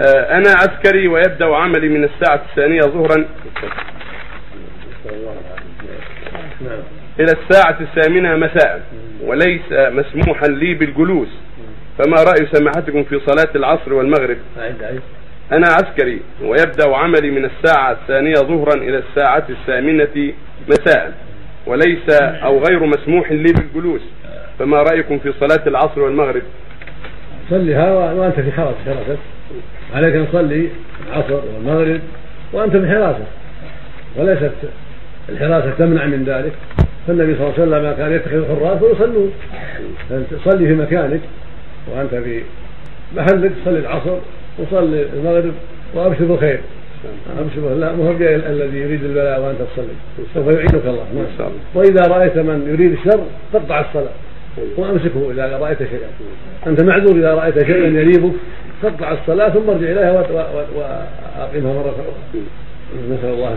آه، أنا عسكري ويبدأ عملي من الساعة الثانية ظهرا. إلى الساعة الثامنة مساء وليس مسموحا لي بالجلوس. فما رأي سماحتكم في صلاة العصر والمغرب؟ أنا عسكري ويبدأ عملي من الساعة الثانية ظهرا إلى الساعة الثامنة مساء وليس أو غير مسموح لي بالجلوس. فما رأيكم في صلاة العصر والمغرب؟ صليها وأنت في حراسة حراست عليك أن تصلي العصر والمغرب وأنت في حراسة وليست الحراسة تمنع من ذلك. فالنبي صلى الله عليه وسلم كان يتخذ حراس ويصلون. تصلي في مكانك وأنت في محلك تصلي العصر وصلي المغرب وأبشر بالخير. أبشر لا مو الذي يريد البلاء وأنت تصلي. سوف يعينك الله. ما شاء الله. وإذا رأيت من يريد الشر تقطع الصلاة. وأمسكه إذا رأيت شيئا. أنت معذور إذا رأيت شيئا يريبك تقطع الصلاة ثم ارجع إليها وأقيمها مرة أخرى. نسأل الله السلامة.